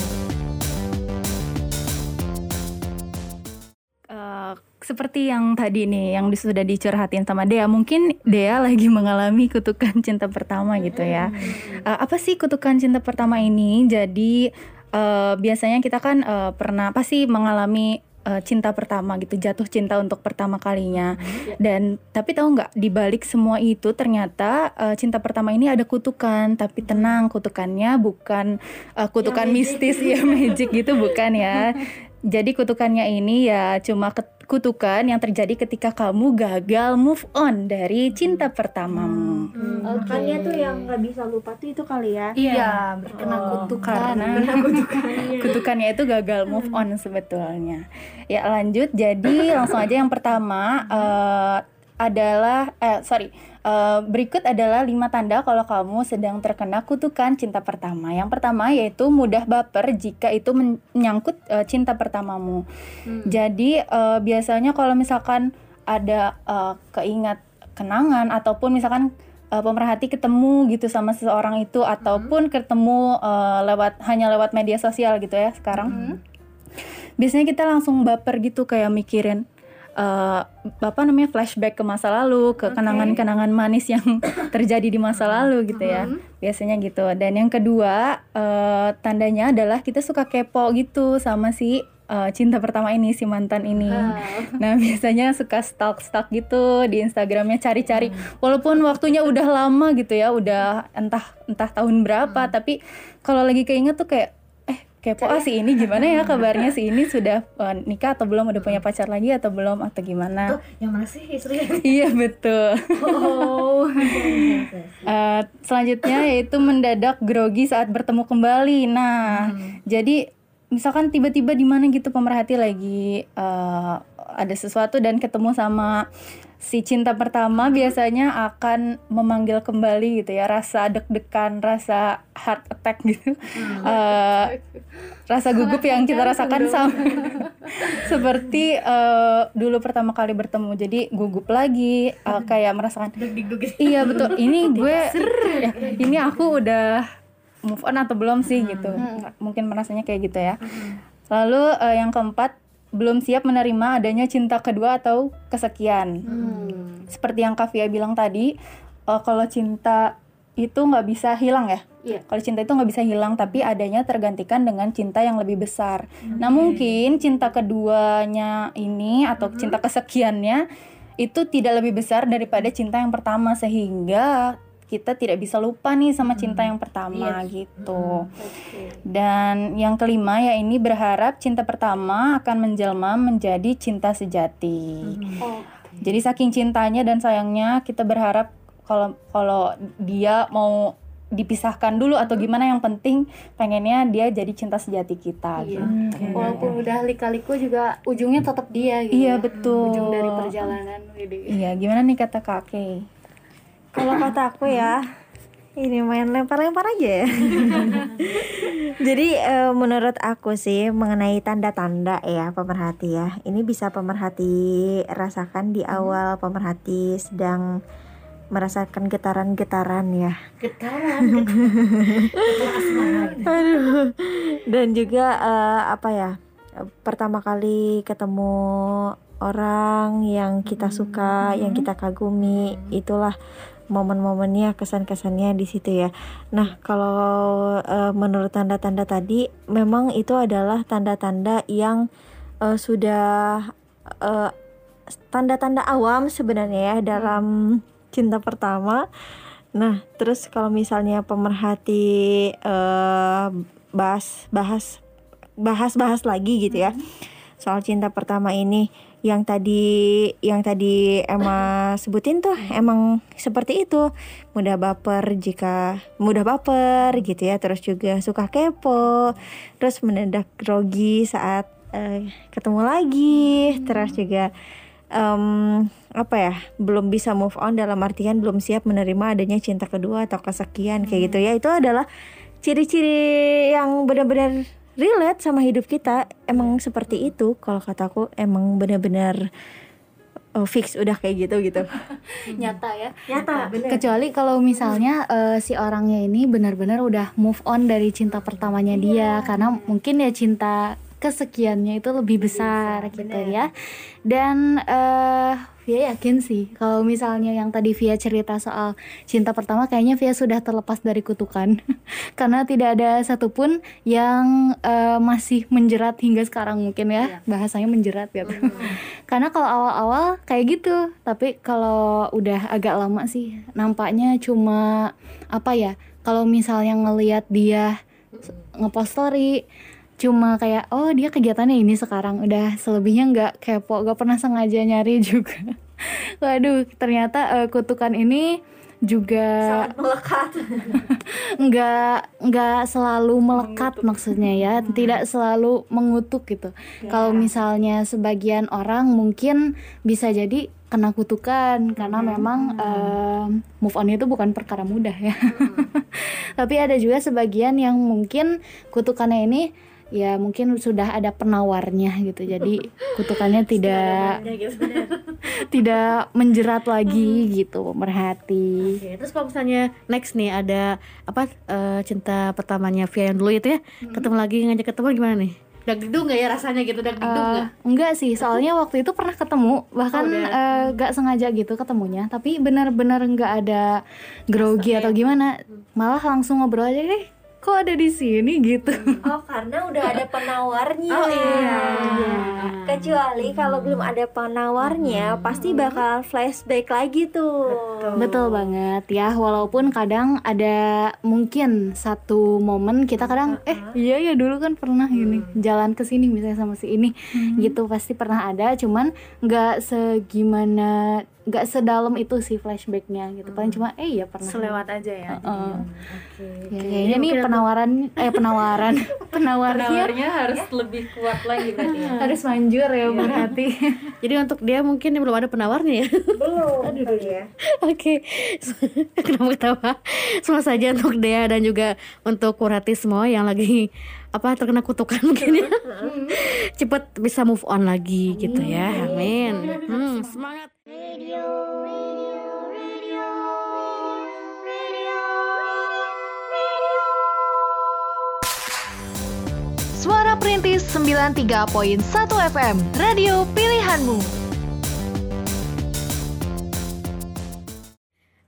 Eh, seperti yang tadi nih yang sudah dicurhatin sama Dea mungkin Dea lagi mengalami kutukan cinta pertama gitu ya. Eh, apa sih kutukan cinta pertama ini? Jadi eh, biasanya kita kan eh, pernah pasti mengalami eh, cinta pertama gitu jatuh cinta untuk pertama kalinya. Dan tapi tahu nggak di balik semua itu ternyata eh, cinta pertama ini ada kutukan. Tapi tenang kutukannya bukan eh, kutukan mistis ya magic gitu bukan ya jadi kutukannya ini ya cuma ket- kutukan yang terjadi ketika kamu gagal move on dari cinta pertamamu. makanya tuh yang nggak bisa lupa tuh itu kali ya. Iya, berkena kutukan. Karena kutukannya itu gagal move on sebetulnya. Ya lanjut, jadi langsung aja yang pertama eh, adalah, eh sorry, eh, berikut adalah lima tanda kalau kamu sedang terkena kutukan cinta pertama. Yang pertama yaitu mudah baper jika itu men- menyangkut eh, cinta pertamamu. Jadi eh, biasanya kalau misalkan ada eh, keingat kenangan ataupun misalkan eh, pemerhati ketemu gitu sama seseorang itu ataupun ketemu eh, lewat hanya lewat media sosial gitu ya sekarang. Biasanya kita langsung baper gitu kayak mikirin eh apa namanya flashback ke masa lalu, ke kenangan-kenangan manis yang terjadi di masa lalu gitu ya. Biasanya gitu. Dan yang kedua, eh, tandanya adalah kita suka kepo gitu sama si eh, cinta pertama ini si mantan ini. Nah, biasanya suka stalk-stalk gitu di Instagramnya cari-cari. Walaupun waktunya udah lama gitu ya, udah entah entah tahun berapa, tapi kalau lagi keinget tuh kayak kepo ah si ini gimana ya kabarnya si ini sudah eh, nikah atau belum udah punya pacar lagi atau belum atau gimana? Yang mana sih istrinya? iya betul. Oh. Eh, selanjutnya yaitu mendadak grogi saat bertemu kembali. Nah, jadi misalkan tiba-tiba di mana gitu pemerhati lagi eh, ada sesuatu dan ketemu sama si cinta pertama biasanya akan memanggil kembali gitu ya rasa deg-degan rasa heart attack gitu. Eh, rasa gugup yang kita rasakan sama seperti eh, dulu pertama kali bertemu jadi gugup lagi eh, kayak merasakan iya betul. Ini gue ya, ini aku udah move on atau belum sih gitu. Mungkin merasanya kayak gitu ya. Lalu eh, yang keempat belum siap menerima adanya cinta kedua atau kesekian. Seperti yang Kavia bilang tadi eh, kalau cinta itu nggak bisa hilang ya. Iya. kalau cinta itu nggak bisa hilang tapi adanya tergantikan dengan cinta yang lebih besar. Nah mungkin cinta keduanya ini atau cinta kesekiannya itu tidak lebih besar daripada cinta yang pertama sehingga kita tidak bisa lupa nih sama cinta yang pertama gitu. Dan yang kelima ya ini berharap cinta pertama akan menjelma menjadi cinta sejati. Jadi saking cintanya dan sayangnya kita berharap kalau kalau dia mau dipisahkan dulu atau gimana yang penting pengennya dia jadi cinta sejati kita gitu. Walaupun udah lika-liku juga ujungnya tetap dia gitu. Iya ya. betul. Ujung dari perjalanan gitu. Iya, gimana nih kata kakek? Kalau kata aku ya Ini main lempar-lempar aja ya. Jadi eh, menurut aku sih mengenai tanda-tanda ya pemerhati ya. Ini bisa pemerhati rasakan di awal pemerhati sedang merasakan getaran-getaran ya. Getaran. Aduh. Dan juga eh, apa ya? Pertama kali ketemu orang yang kita suka, yang kita kagumi, itulah momen-momennya, kesan-kesannya di situ ya. Nah, kalau eh, menurut tanda-tanda tadi, memang itu adalah tanda-tanda yang eh, sudah eh, tanda-tanda awam sebenarnya ya dalam cinta pertama. Nah, terus kalau misalnya pemerhati eh, bahas bahas bahas bahas lagi gitu ya soal cinta pertama ini yang tadi yang tadi Emma sebutin tuh emang seperti itu. Mudah baper jika mudah baper gitu ya. Terus juga suka kepo terus mendadak grogi saat eh, ketemu lagi. Terus juga em, apa ya belum bisa move on dalam artian belum siap menerima adanya cinta kedua atau kesekian kayak gitu ya. Itu adalah ciri-ciri yang benar-benar relate sama hidup kita emang seperti itu. Kalau kataku emang benar-benar oh, fix udah kayak gitu gitu. Nyata ya. Nyata bener. kecuali kalau misalnya eh, si orangnya ini benar-benar udah move on dari cinta pertamanya dia karena mungkin ya cinta kesekiannya itu lebih besar gitu ya. Dan eh Via yakin sih kalau misalnya yang tadi Via cerita soal cinta pertama kayaknya Via sudah terlepas dari kutukan. Karena tidak ada satupun yang eh, masih menjerat hingga sekarang mungkin ya. Bahasanya menjerat gitu. Karena kalau awal-awal kayak gitu tapi kalau udah agak lama sih nampaknya cuma apa ya kalau misalnya ngelihat dia ngepost story cuma kayak oh dia kegiatannya ini sekarang. Udah selebihnya nggak kepo nggak pernah sengaja nyari juga. Waduh ternyata eh, kutukan ini juga sangat melekat. Nggak nggak selalu melekat maksudnya ya. Tidak selalu mengutuk gitu. Kalau misalnya sebagian orang mungkin bisa jadi kena kutukan karena memang em, move on itu bukan perkara mudah ya. Tapi ada juga sebagian yang mungkin kutukannya ini ya mungkin sudah ada penawarnya gitu. Jadi kutukannya tidak tidak menjerat lagi gitu pemerhati Oke, terus kalau misalnya next nih ada apa eh, cinta pertamanya Via yang dulu itu ya ketemu lagi ngajak ketemu gimana nih? Dag digdung nggak ya rasanya gitu dag digdung Eh, nggak? enggak sih, soalnya waktu itu pernah ketemu, bahkan Oh, udah. nggak sengaja gitu ketemunya, tapi benar-benar nggak ada grogi atau gimana, malah langsung ngobrol aja deh, kok ada di sini gitu. oh karena udah ada penawarnya. Oh iya. kecuali kalau belum ada penawarnya pasti bakal flashback lagi tuh. Betul. Banget. Ya, walaupun kadang ada mungkin satu momen kita kadang eh iya ya dulu kan pernah gini jalan ke sini misalnya sama si ini. Gitu pasti pernah ada, cuman nggak segimana nggak sedalam itu sih flashbacknya gitu paling cuma eh ya pernah selewat aja ya Heeh. Oke. Ya, kayaknya nih penawaran eh penawaran penawarnya penawarnya harus lebih kuat lagi berarti ya harus manjur ya berarti. Jadi untuk dia mungkin belum ada penawarnya ya. belum ya Oke, kenapa ketawa? Semua saja untuk Dea dan juga untuk Kurati semua yang lagi apa terkena kutukan mungkin ya. Cepet bisa move on lagi gitu ya. Amin. Hmm, semangat. Suara Perintis 93.1 FM, radio pilihanmu.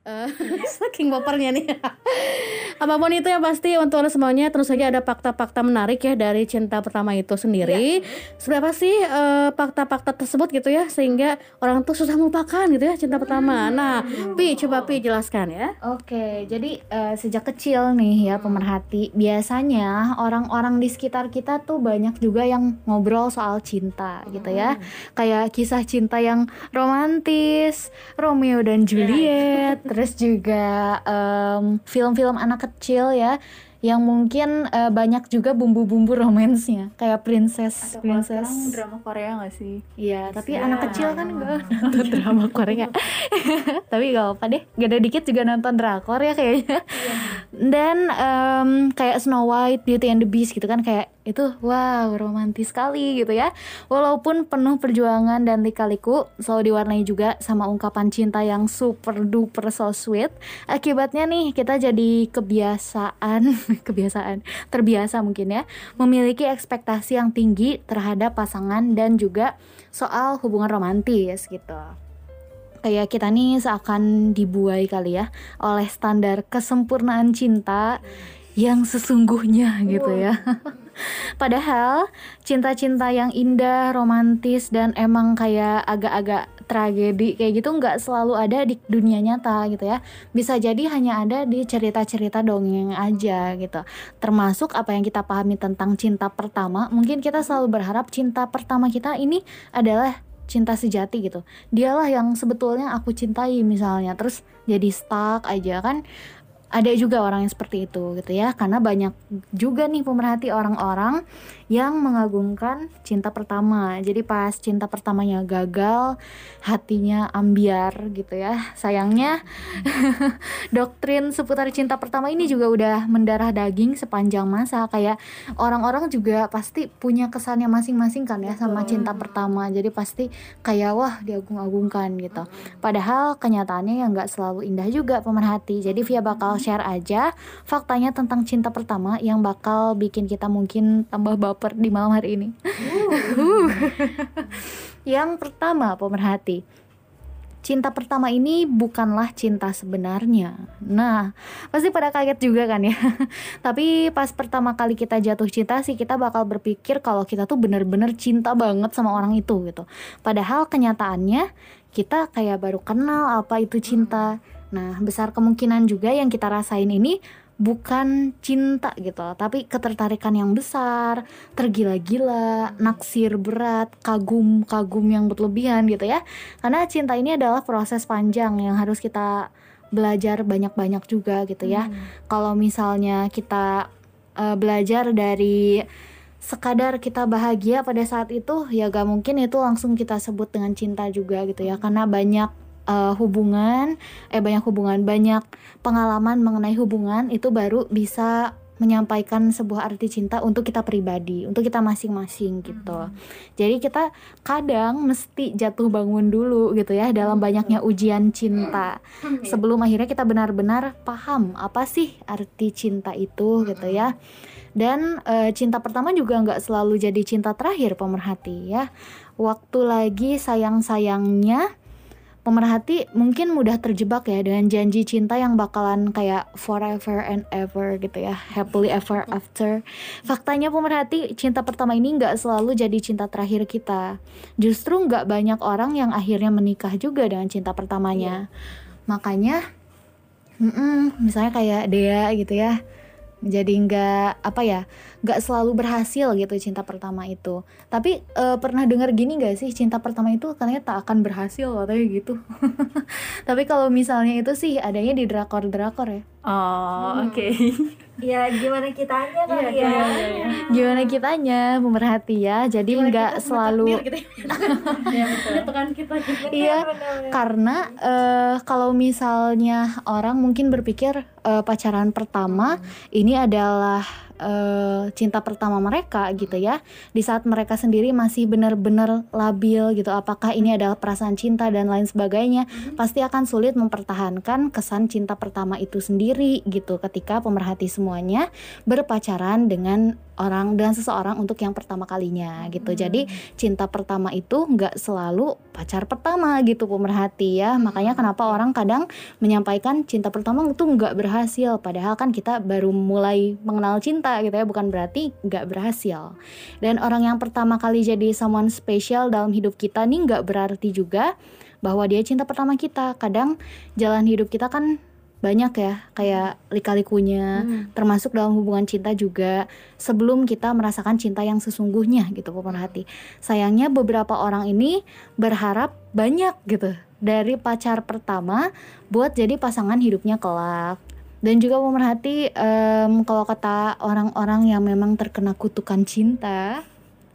Eh, saking bapernya nih. Apa pun itu ya pasti untuk semuanya tentu saja ada fakta-fakta menarik ya dari cinta pertama itu sendiri. Seberapa sih eh, fakta-fakta tersebut gitu ya sehingga orang tuh susah melupakan gitu ya cinta pertama. Nah, Pi coba Pi jelaskan ya. Oke, jadi eh, sejak kecil nih ya pemerhati, biasanya orang-orang di sekitar kita tuh banyak juga yang ngobrol soal cinta gitu ya. Kayak kisah cinta yang romantis, Romeo dan Juliet, terus juga em, film-film anak kecil ya yang mungkin uh, banyak juga bumbu-bumbu romansnya kayak princess Atau princess drama Korea gak sih? Iya, tapi anak kecil kan gak nonton drama Korea. tapi gak apa deh, gak ada dikit juga nonton drakor ya kayaknya. Dan em, kayak Snow White, Beauty and the Beast gitu kan kayak itu wow romantis sekali gitu ya. Walaupun penuh perjuangan dan lika-liku, selalu diwarnai juga sama ungkapan cinta yang super duper so sweet. Akibatnya nih kita jadi kebiasaan, kebiasaan, terbiasa mungkin ya, memiliki ekspektasi yang tinggi terhadap pasangan dan juga soal hubungan romantis gitu kayak kita nih seakan dibuai kali ya oleh standar kesempurnaan cinta yang sesungguhnya gitu ya. Padahal cinta-cinta yang indah, romantis dan emang kayak agak-agak tragedi kayak gitu nggak selalu ada di dunia nyata gitu ya. Bisa jadi hanya ada di cerita-cerita dongeng aja gitu. Termasuk apa yang kita pahami tentang cinta pertama, mungkin kita selalu berharap cinta pertama kita ini adalah cinta sejati gitu dialah yang sebetulnya aku cintai misalnya terus jadi stuck aja kan ada juga orang yang seperti itu gitu ya. Karena banyak juga nih pemerhati orang-orang yang mengagungkan cinta pertama. Jadi pas cinta pertamanya gagal hatinya ambiar gitu ya. Sayangnya doktrin seputar cinta pertama ini juga udah mendarah daging sepanjang masa. Kayak orang-orang juga pasti punya kesannya masing-masing kan ya sama cinta pertama. Jadi pasti kayak wah diagung-agungkan gitu. Padahal kenyataannya yang nggak selalu indah juga pemerhati. Jadi Via bakal share aja faktanya tentang cinta pertama yang bakal bikin kita mungkin tambah baper di malam hari ini. yang pertama pemerhati. Cinta pertama ini bukanlah cinta sebenarnya. Nah, pasti pada kaget juga kan ya. Tapi pas pertama kali kita jatuh cinta sih kita bakal berpikir kalau kita tuh bener-bener cinta banget sama orang itu gitu. Padahal kenyataannya kita kayak baru kenal apa itu cinta. Nah, besar kemungkinan juga yang kita rasain ini bukan cinta gitu, tapi ketertarikan yang besar, tergila-gila, naksir berat, kagum-kagum yang berlebihan gitu ya. Karena cinta ini adalah proses panjang yang harus kita belajar banyak-banyak juga gitu ya. Kalau misalnya kita uh, belajar dari sekadar kita bahagia pada saat itu ya gak mungkin itu langsung kita sebut dengan cinta juga gitu ya karena banyak uh, hubungan eh banyak hubungan banyak pengalaman mengenai hubungan itu baru bisa menyampaikan sebuah arti cinta untuk kita pribadi, untuk kita masing-masing gitu. Jadi kita kadang mesti jatuh bangun dulu gitu ya dalam banyaknya ujian cinta sebelum akhirnya kita benar-benar paham apa sih arti cinta itu gitu ya. Dan e, cinta pertama juga nggak selalu jadi cinta terakhir pemerhati ya. Waktu lagi sayang-sayangnya pemerhati mungkin mudah terjebak ya dengan janji cinta yang bakalan kayak forever and ever gitu ya happily ever after. Faktanya pemerhati cinta pertama ini nggak selalu jadi cinta terakhir kita. Justru nggak banyak orang yang akhirnya menikah juga dengan cinta pertamanya. Makanya mm-mm, misalnya kayak Dea gitu ya jadi nggak apa ya nggak selalu berhasil gitu cinta pertama itu. Tapi eh, pernah dengar gini nggak sih? Cinta pertama itu katanya tak akan berhasil katanya gitu. Tapi kalau misalnya itu sih adanya di drakor drakor ya. Oh, oke. Ya gimana kitanya kali ya? gimana kitanya? Pemerhati ya. Jadi nggak selalu tekan kita gitu. Iya, karena eh, kalau misalnya orang mungkin berpikir eh, pacaran pertama ini adalah eh, cinta pertama mereka gitu ya. Di saat mereka sendiri masih benar-benar labil gitu, apakah ini adalah perasaan cinta dan lain sebagainya, pasti akan sulit mempertahankan kesan cinta pertama itu sendiri gitu ketika pemerhati semuanya berpacaran dengan orang dengan seseorang untuk yang pertama kalinya gitu. Jadi cinta pertama itu nggak selalu pacar pertama gitu pemerhati ya. Makanya kenapa orang kadang menyampaikan cinta pertama itu nggak berhasil. Padahal kan kita baru mulai mengenal cinta gitu ya, bukan berarti nggak berhasil. Dan orang yang pertama kali jadi someone special dalam hidup kita nih nggak berarti juga bahwa dia cinta pertama kita. Kadang jalan hidup kita kan banyak ya kayak lika-likunya termasuk dalam hubungan cinta juga sebelum kita merasakan cinta yang sesungguhnya gitu pemerhati sayangnya beberapa orang ini berharap banyak gitu dari pacar pertama buat jadi pasangan hidupnya kelak Dan juga pemerhati em, kalau kata orang-orang yang memang terkena kutukan cinta,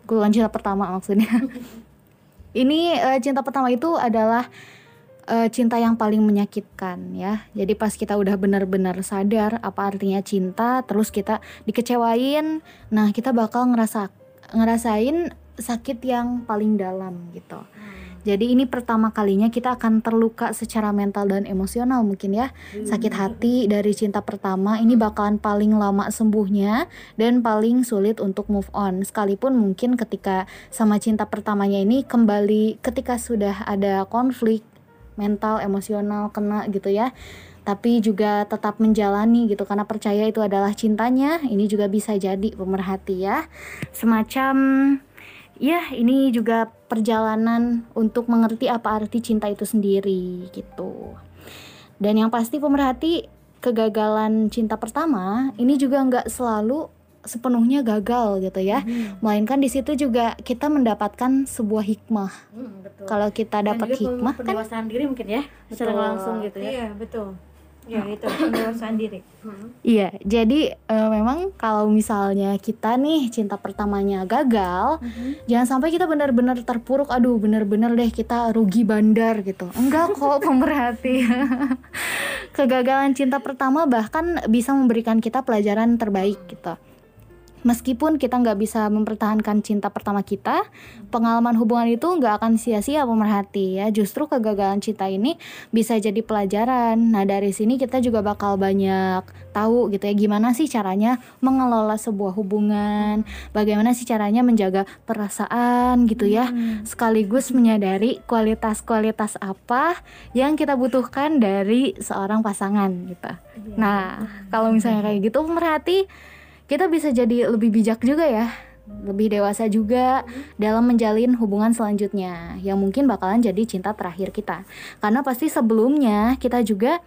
kutukan cinta pertama maksudnya. Ini eh, cinta pertama itu adalah eh, cinta yang paling menyakitkan ya. Jadi pas kita udah benar-benar sadar apa artinya cinta, terus kita dikecewain, nah kita bakal ngerasa ngerasain sakit yang paling dalam gitu. Jadi ini pertama kalinya kita akan terluka secara mental dan emosional mungkin ya. Sakit hati dari cinta pertama ini bakalan paling lama sembuhnya dan paling sulit untuk move on. Sekalipun mungkin ketika sama cinta pertamanya ini kembali ketika sudah ada konflik mental, emosional kena gitu ya. Tapi juga tetap menjalani gitu karena percaya itu adalah cintanya. Ini juga bisa jadi pemerhati ya. Semacam ya ini juga perjalanan untuk mengerti apa arti cinta itu sendiri gitu. Dan yang pasti pemerhati kegagalan cinta pertama ini juga nggak selalu sepenuhnya gagal gitu ya. Melainkan di situ juga kita mendapatkan sebuah hikmah. Hmm, betul. Kalau kita dapat hikmah kan pendewasaan diri mungkin ya secara langsung gitu ya. Iya, betul. Ya, itu pendewasaan diri. Iya, jadi eh, memang kalau misalnya kita nih cinta pertamanya gagal, jangan sampai kita benar-benar terpuruk. Aduh, benar-benar deh kita rugi bandar gitu. Enggak kok, pemerhati. Kegagalan cinta pertama bahkan bisa memberikan kita pelajaran terbaik gitu. Meskipun kita nggak bisa mempertahankan cinta pertama kita, pengalaman hubungan itu nggak akan sia-sia pemerhati ya. Justru kegagalan cinta ini bisa jadi pelajaran. Nah dari sini kita juga bakal banyak tahu gitu ya gimana sih caranya mengelola sebuah hubungan, bagaimana sih caranya menjaga perasaan gitu ya, sekaligus menyadari kualitas-kualitas apa yang kita butuhkan dari seorang pasangan gitu. Nah kalau misalnya kayak gitu pemerhati kita bisa jadi lebih bijak juga ya. Lebih dewasa juga dalam menjalin hubungan selanjutnya yang mungkin bakalan jadi cinta terakhir kita. Karena pasti sebelumnya kita juga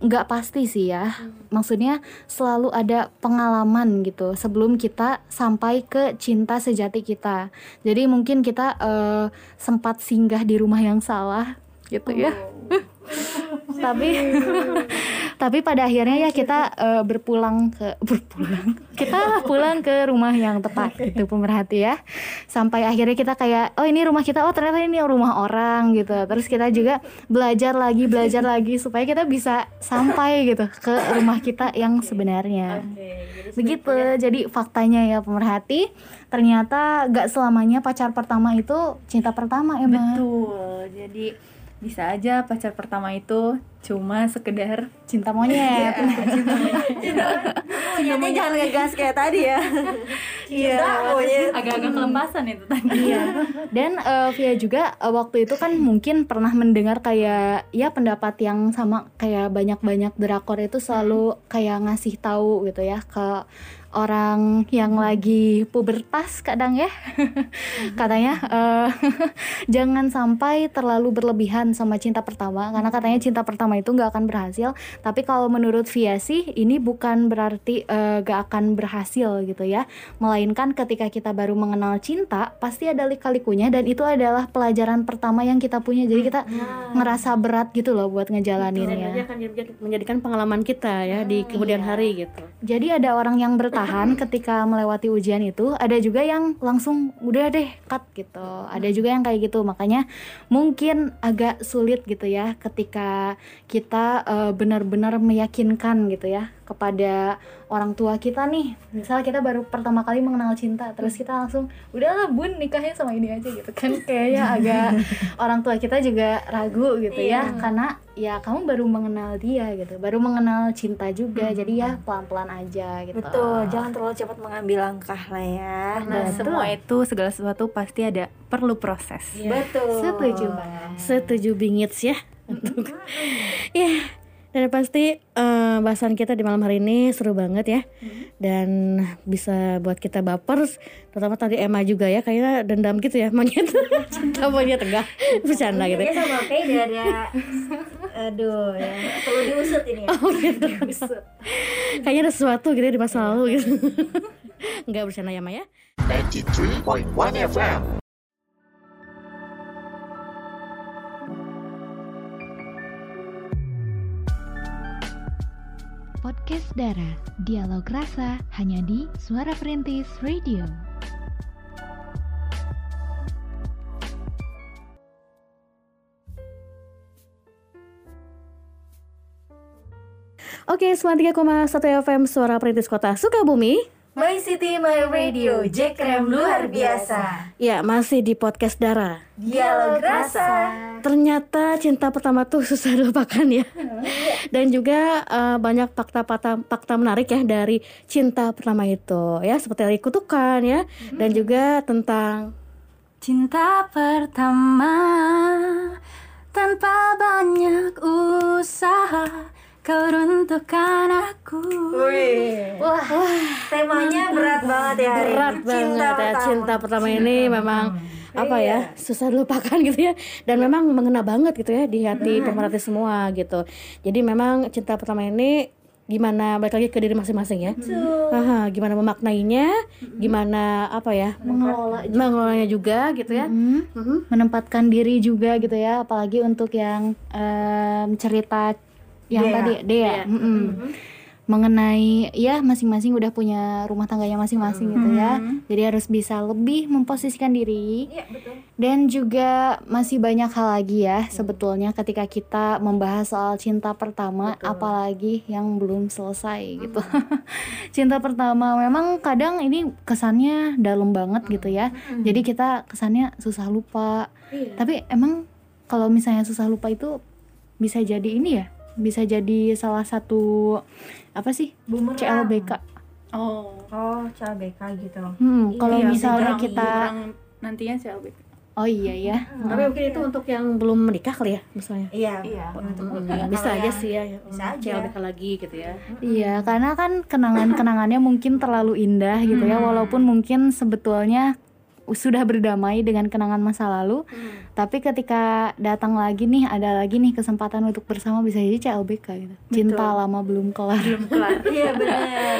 nggak pasti sih ya. Maksudnya selalu ada pengalaman gitu sebelum kita sampai ke cinta sejati kita. Jadi mungkin kita eh, sempat singgah di rumah yang salah gitu ya. Tapi tapi pada akhirnya ya kita eh, berpulang ke berpulang. Kita pulang ke rumah yang tepat gitu pemerhati ya. Sampai akhirnya kita kayak oh ini rumah kita. Oh ternyata ini rumah orang gitu. Terus kita juga belajar lagi belajar lagi supaya kita bisa sampai gitu ke rumah kita yang sebenarnya. Begitu. jadi faktanya ya pemerhati ternyata gak selamanya pacar pertama itu cinta pertama ya Mbak. Betul. Jadi bisa aja pacar pertama itu cuma sekedar cinta monyet Monyetnya jangan ngegas kayak tadi ya. Iya. monyet. agak-agak kelepasan itu tadi. Iya. Dan eh, Via juga eh, waktu itu kan mungkin pernah mendengar kayak ya pendapat yang sama kayak banyak-banyak drakor itu selalu kayak ngasih tahu gitu ya ke orang yang lagi pubertas kadang ya katanya eh, jangan sampai terlalu berlebihan sama cinta pertama karena katanya cinta pertama itu nggak akan berhasil. Tapi kalau menurut Via sih ini bukan berarti eh, gak akan berhasil gitu ya. Melainkan ketika kita baru mengenal cinta pasti ada lika-likunya dan itu adalah pelajaran pertama yang kita punya. Jadi kita ngerasa berat gitu loh buat Dan itu ngejalaninnya akan menjadi- menjadikan pengalaman kita ya di kemudian hari gitu. jadi ada orang yang bertahan ketika melewati ujian itu ada juga yang langsung udah deh cut gitu. Ada juga yang kayak gitu. Makanya mungkin agak sulit gitu ya ketika kita eh, benar-benar meyakinkan gitu ya kepada orang tua kita nih misalnya kita baru pertama kali mengenal cinta terus kita langsung udahlah bun nikahnya sama ini aja gitu kan kayaknya agak orang tua kita juga ragu gitu ya karena ya kamu baru mengenal dia gitu baru mengenal cinta juga jadi ya pelan-pelan aja gitu Betul, jangan terlalu cepat mengambil langkah lah ya. Karena semua itu segala sesuatu pasti ada perlu proses. Betul. setuju banget Setuju bingits ya. Untuk ya dan pasti eh, bahasan kita di malam hari ini seru banget ya. Dan bisa buat kita baper terutama tadi Emma juga ya kayaknya dendam gitu ya monyet. Cinta monyet enggak bercanda gitu Dia sama kayak udah ada aduh ya perlu diusut ini ya. oh gitu. Kayaknya ada sesuatu gitu ya di masa lalu gitu. Enggak bercanda ya Maya. 93.1 FM. Podcast Dara, dialog rasa hanya di Suara Perintis Radio. Oke, 93,1 FM Suara Perintis Kota Sukabumi. My City My Radio, Jack Krem luar biasa. Ya, masih di podcast Dara. Dialog rasa. Ternyata cinta pertama tuh susah dilupakan ya. Dan juga eh, banyak fakta-fakta fakta menarik ya dari cinta pertama itu ya, seperti dari kutukan ya, dan juga tentang Cinta pertama tanpa banyak usaha kau runtuhkan aku. Wah, temanya berat banget ya hari berat ini. banget ya pertama. cinta pertama ini memang apa ya susah dilupakan gitu ya. Dan memang mengena banget gitu ya di hati pemerhati semua gitu. Jadi memang cinta pertama ini gimana balik lagi ke diri masing-masing ya. Aha, gimana memaknainya gimana apa ya mengelola mengelolanya juga gitu ya. Mhm. menempatkan diri juga gitu ya apalagi untuk yang em, cerita yang Dea. tadi Dea. Mm-mm. mengenai ya masing-masing udah punya rumah tangganya masing-masing gitu ya. Jadi harus bisa lebih memposisikan diri. Iya, betul. dan juga masih banyak hal lagi ya sebetulnya ketika kita membahas soal cinta pertama apalagi yang belum selesai gitu. Cinta pertama memang kadang ini kesannya dalam banget gitu ya. Jadi kita kesannya susah lupa. Tapi emang kalau misalnya susah lupa itu bisa jadi ini ya bisa jadi salah satu apa sih Bumerang. CLBK Oh. Oh, CLBK gitu. hmm, kalau Iya, misalnya bumerang- kita bumerang nantinya CLBK. oh iya ya tapi mungkin itu untuk yang belum menikah kali ya misalnya Iya. Iya. Untuk Hmm, bisa kalau aja yang- sih ya bisa aja. CLBK lagi gitu ya Iya, karena kan kenangan-kenangannya mungkin terlalu indah gitu ya, walaupun mungkin sebetulnya sudah berdamai dengan kenangan masa lalu, tapi ketika datang lagi nih, ada lagi nih kesempatan untuk bersama bisa jadi CLBK gitu. Cinta lama belum kelar. Iya benar.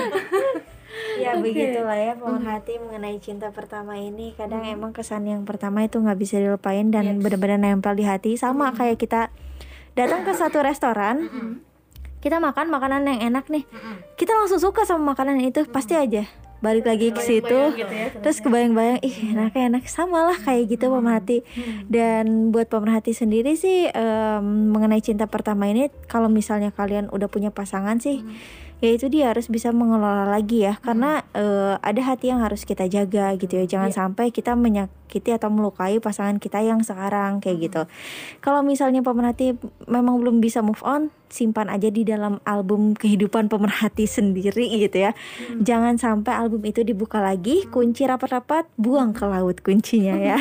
ya begitulah ya pemerhati mengenai cinta pertama ini. Kadang emang kesan yang pertama itu nggak bisa dilupain dan benar-benar nempel di hati. Sama kayak kita datang ke satu restoran kita makan makanan yang enak nih. Kita langsung suka sama makanan itu pasti aja balik lagi ke situ terus kebayang-bayang ih enaknya enak. Sama lah kayak gitu pemerhati. Dan buat pemerhati sendiri sih em, mengenai cinta pertama ini kalau misalnya kalian udah punya pasangan sih ya itu dia harus bisa mengelola lagi ya. Karena eh, ada hati yang harus kita jaga gitu ya. Jangan sampai kita menyakiti atau melukai pasangan kita yang sekarang kayak gitu. Kalau misalnya pemerhati memang belum bisa move on simpan aja di dalam album kehidupan pemerhati sendiri gitu ya. Jangan sampai album itu dibuka lagi kunci rapat-rapat buang ke laut kuncinya ya.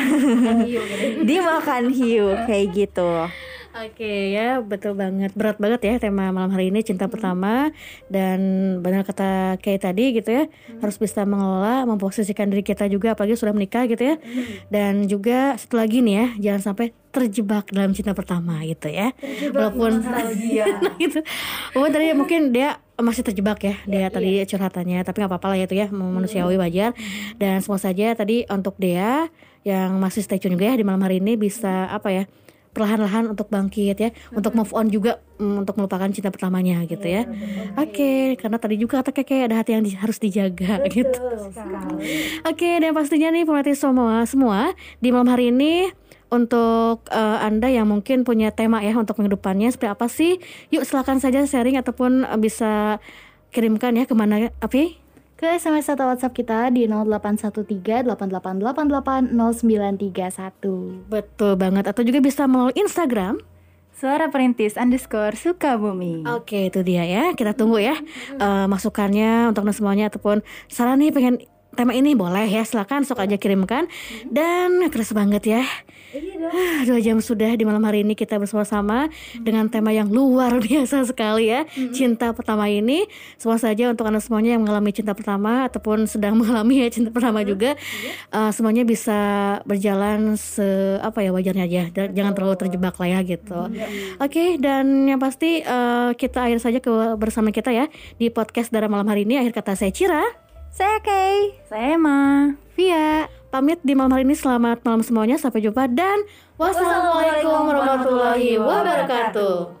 Dimakan hiu kayak gitu Oke ya betul banget. Berat banget ya tema malam hari ini cinta pertama. Dan benar kata kayak tadi gitu ya harus bisa mengelola memposisikan diri kita juga apalagi sudah menikah gitu ya. Dan juga satu lagi nih ya jangan sampai terjebak dalam cinta pertama gitu ya. Walaupun nah, gitu. Walaupun tadi mungkin dia masih terjebak ya dia tadi curhatannya tapi nggak apa-apa lah ya itu ya manusiawi wajar. Dan semua saja tadi untuk dia yang masih stay tune juga ya di malam hari ini bisa apa ya perlahan-lahan untuk bangkit ya, untuk move on juga mm, untuk melupakan cinta pertamanya gitu ya. Oke, karena tadi juga kata Keke ada hati yang di- harus dijaga gitu. Oke, dan pastinya nih pemerhati semua semua di malam hari ini untuk eh, Anda yang mungkin punya tema ya untuk minggu depannya seperti apa sih? Yuk silakan saja sharing ataupun bisa kirimkan ya ke mana Api? Ke SMS atau WhatsApp kita di 0813 8888 0931. Betul banget atau juga bisa melalui Instagram Suara perintis underscore Sukabumi. Oke itu dia ya kita tunggu ya eh, masukannya untuk semuanya ataupun saran nih pengen tema ini boleh ya silakan sok aja kirimkan. Dan keras banget ya. Ah, dua jam sudah di malam hari ini kita bersama-sama dengan tema yang luar biasa sekali ya cinta pertama ini. Semua saja untuk anda semuanya yang mengalami cinta pertama ataupun sedang mengalami ya cinta pertama juga eh, semuanya bisa berjalan se apa ya wajarnya aja. Dan jangan terlalu terjebak lah ya gitu. Oke dan yang pasti eh, kita akhir saja ke bersama kita ya di podcast Dara malam hari ini. Akhir kata saya Cira saya Kay. Saya Emma. Via. Pamit di malam hari ini. Selamat malam semuanya. Sampai jumpa dan wassalamualaikum warahmatullahi wabarakatuh